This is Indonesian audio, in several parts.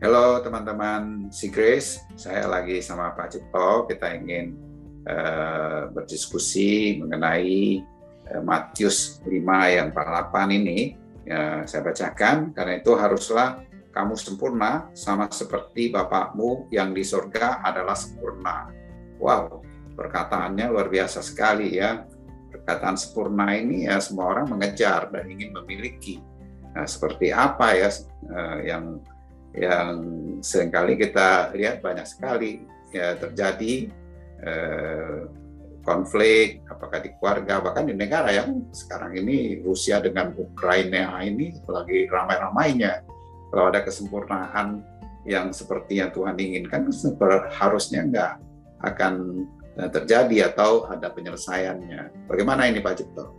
Halo teman-teman si Grace, saya lagi sama Pak Cipto. Kita ingin uh, berdiskusi mengenai uh, Matius 5 ayat 48 ini. Ya, saya bacakan, karena itu haruslah kamu sempurna sama seperti Bapakmu yang di surga adalah sempurna. Wow, perkataannya luar biasa sekali ya. Perkataan sempurna ini ya semua orang mengejar dan ingin memiliki. Nah, seperti apa ya uh, yang yang sering kali kita lihat banyak sekali ya terjadi eh, konflik apakah di keluarga bahkan di negara yang sekarang ini Rusia dengan Ukraina ini lagi ramai-ramainya. Kalau ada kesempurnaan yang seperti yang Tuhan inginkan harusnya nggak akan eh, terjadi atau ada penyelesaiannya. Bagaimana ini Pak Cipto?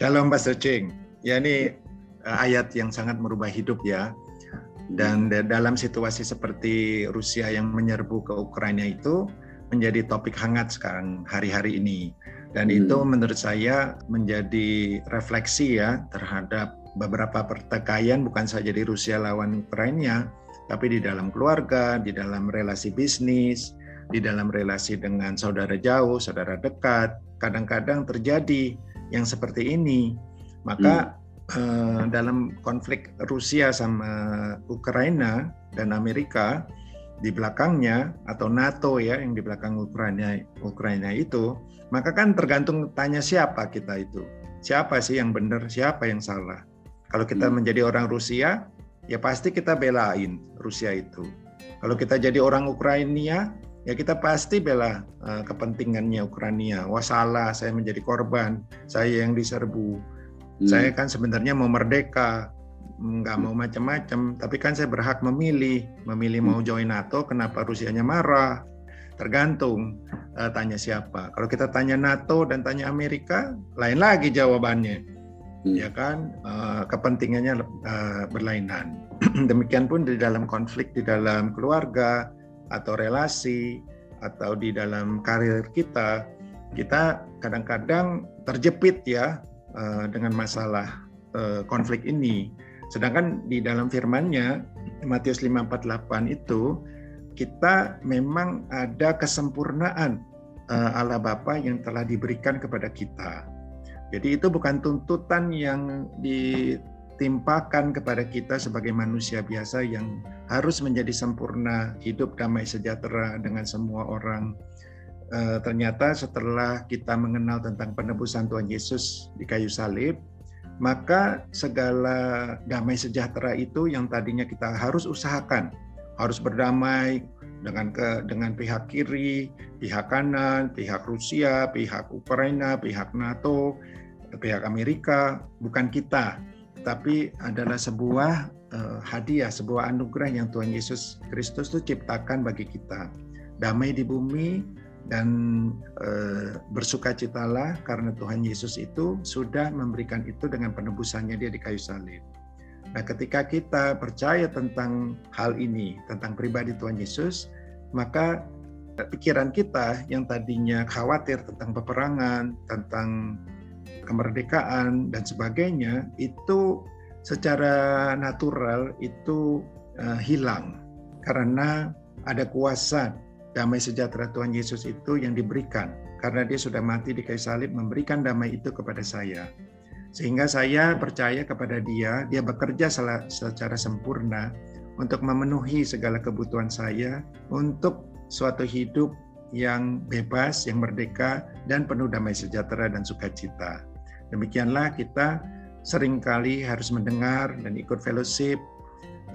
Shalom Pak Sucing ya ini eh, ayat yang sangat merubah hidup ya dan dalam situasi seperti Rusia yang menyerbu ke Ukraina itu menjadi topik hangat sekarang hari-hari ini. Dan hmm. itu menurut saya menjadi refleksi ya terhadap beberapa pertikaian bukan saja di Rusia lawan Ukraina, tapi di dalam keluarga, di dalam relasi bisnis, di dalam relasi dengan saudara jauh, saudara dekat, kadang-kadang terjadi yang seperti ini. Maka hmm Eh, dalam konflik Rusia sama Ukraina dan Amerika di belakangnya atau NATO ya yang di belakang Ukraina Ukraina itu maka kan tergantung tanya siapa kita itu. Siapa sih yang benar siapa yang salah? Kalau kita hmm. menjadi orang Rusia ya pasti kita belain Rusia itu. Kalau kita jadi orang Ukraina ya kita pasti bela uh, kepentingannya Ukraina. Wah salah saya menjadi korban saya yang diserbu Hmm. Saya kan sebenarnya mau merdeka, nggak mau macam-macam, tapi kan saya berhak memilih, memilih mau hmm. join NATO, kenapa Rusianya marah? Tergantung uh, tanya siapa. Kalau kita tanya NATO dan tanya Amerika, lain lagi jawabannya, hmm. ya kan? Uh, kepentingannya uh, berlainan. Demikian pun di dalam konflik di dalam keluarga atau relasi atau di dalam karir kita, kita kadang-kadang terjepit ya uh, dengan masalah uh, konflik ini. Sedangkan di dalam firman-Nya Matius 5:48 itu kita memang ada kesempurnaan uh, Allah Bapa yang telah diberikan kepada kita. Jadi itu bukan tuntutan yang ditimpakan kepada kita sebagai manusia biasa yang harus menjadi sempurna, hidup damai sejahtera dengan semua orang, Eh, ternyata setelah kita mengenal tentang penebusan Tuhan Yesus di kayu salib, maka segala damai sejahtera itu yang tadinya kita harus usahakan, harus berdamai dengan ke dengan pihak kiri, pihak kanan, pihak Rusia, pihak Ukraina, pihak NATO, pihak Amerika, bukan kita, tapi adalah sebuah uh, hadiah, sebuah anugerah yang Tuhan Yesus Kristus itu ciptakan bagi kita. Damai di bumi, dan e, bersukacitalah karena Tuhan Yesus itu sudah memberikan itu dengan penebusannya dia di kayu salib. Nah, ketika kita percaya tentang hal ini, tentang pribadi Tuhan Yesus, maka pikiran kita yang tadinya khawatir tentang peperangan, tentang kemerdekaan dan sebagainya itu secara natural itu uh, hilang karena ada kuasa damai sejahtera Tuhan Yesus itu yang diberikan karena dia sudah mati di kayu salib memberikan damai itu kepada saya. Sehingga saya percaya kepada dia, dia bekerja secara sempurna untuk memenuhi segala kebutuhan saya untuk suatu hidup yang bebas, yang merdeka, dan penuh damai sejahtera dan sukacita. Demikianlah kita sering kali harus mendengar dan ikut fellowship,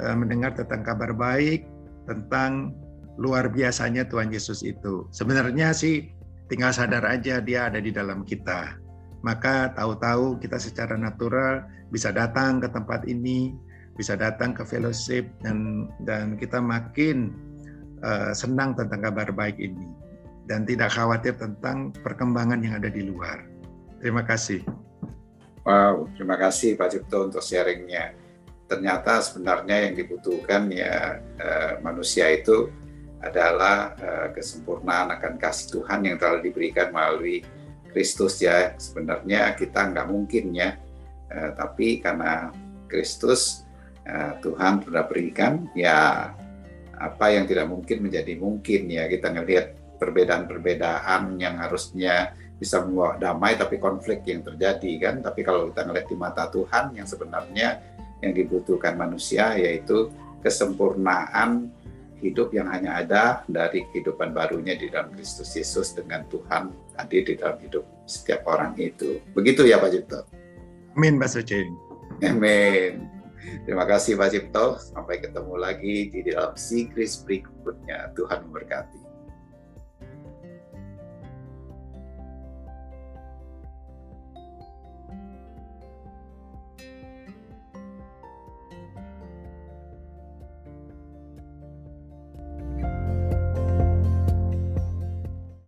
eh, mendengar tentang kabar baik, tentang luar biasanya Tuhan Yesus itu. Sebenarnya sih tinggal sadar aja dia ada di dalam kita. Maka tahu-tahu kita secara natural bisa datang ke tempat ini, bisa datang ke fellowship dan dan kita makin uh, senang tentang kabar baik ini dan tidak khawatir tentang perkembangan yang ada di luar. Terima kasih. Wow, terima kasih Pak Cipto untuk sharingnya. Ternyata sebenarnya yang dibutuhkan ya uh, manusia itu adalah uh, kesempurnaan akan kasih Tuhan yang telah diberikan melalui Kristus ya. Sebenarnya kita nggak mungkin ya. Uh, tapi karena Kristus uh, Tuhan sudah berikan ya apa yang tidak mungkin menjadi mungkin ya. Kita ngelihat perbedaan-perbedaan yang harusnya bisa membawa damai tapi konflik yang terjadi kan. Tapi kalau kita ngelihat di mata Tuhan yang sebenarnya yang dibutuhkan manusia yaitu kesempurnaan hidup yang hanya ada dari kehidupan barunya di dalam Kristus Yesus dengan Tuhan hadir di dalam hidup setiap orang itu. Begitu ya Pak Cipto. Amin Pak Suci. Amin. Terima kasih Pak Cipto. Sampai ketemu lagi di dalam Sigris berikutnya. Tuhan memberkati.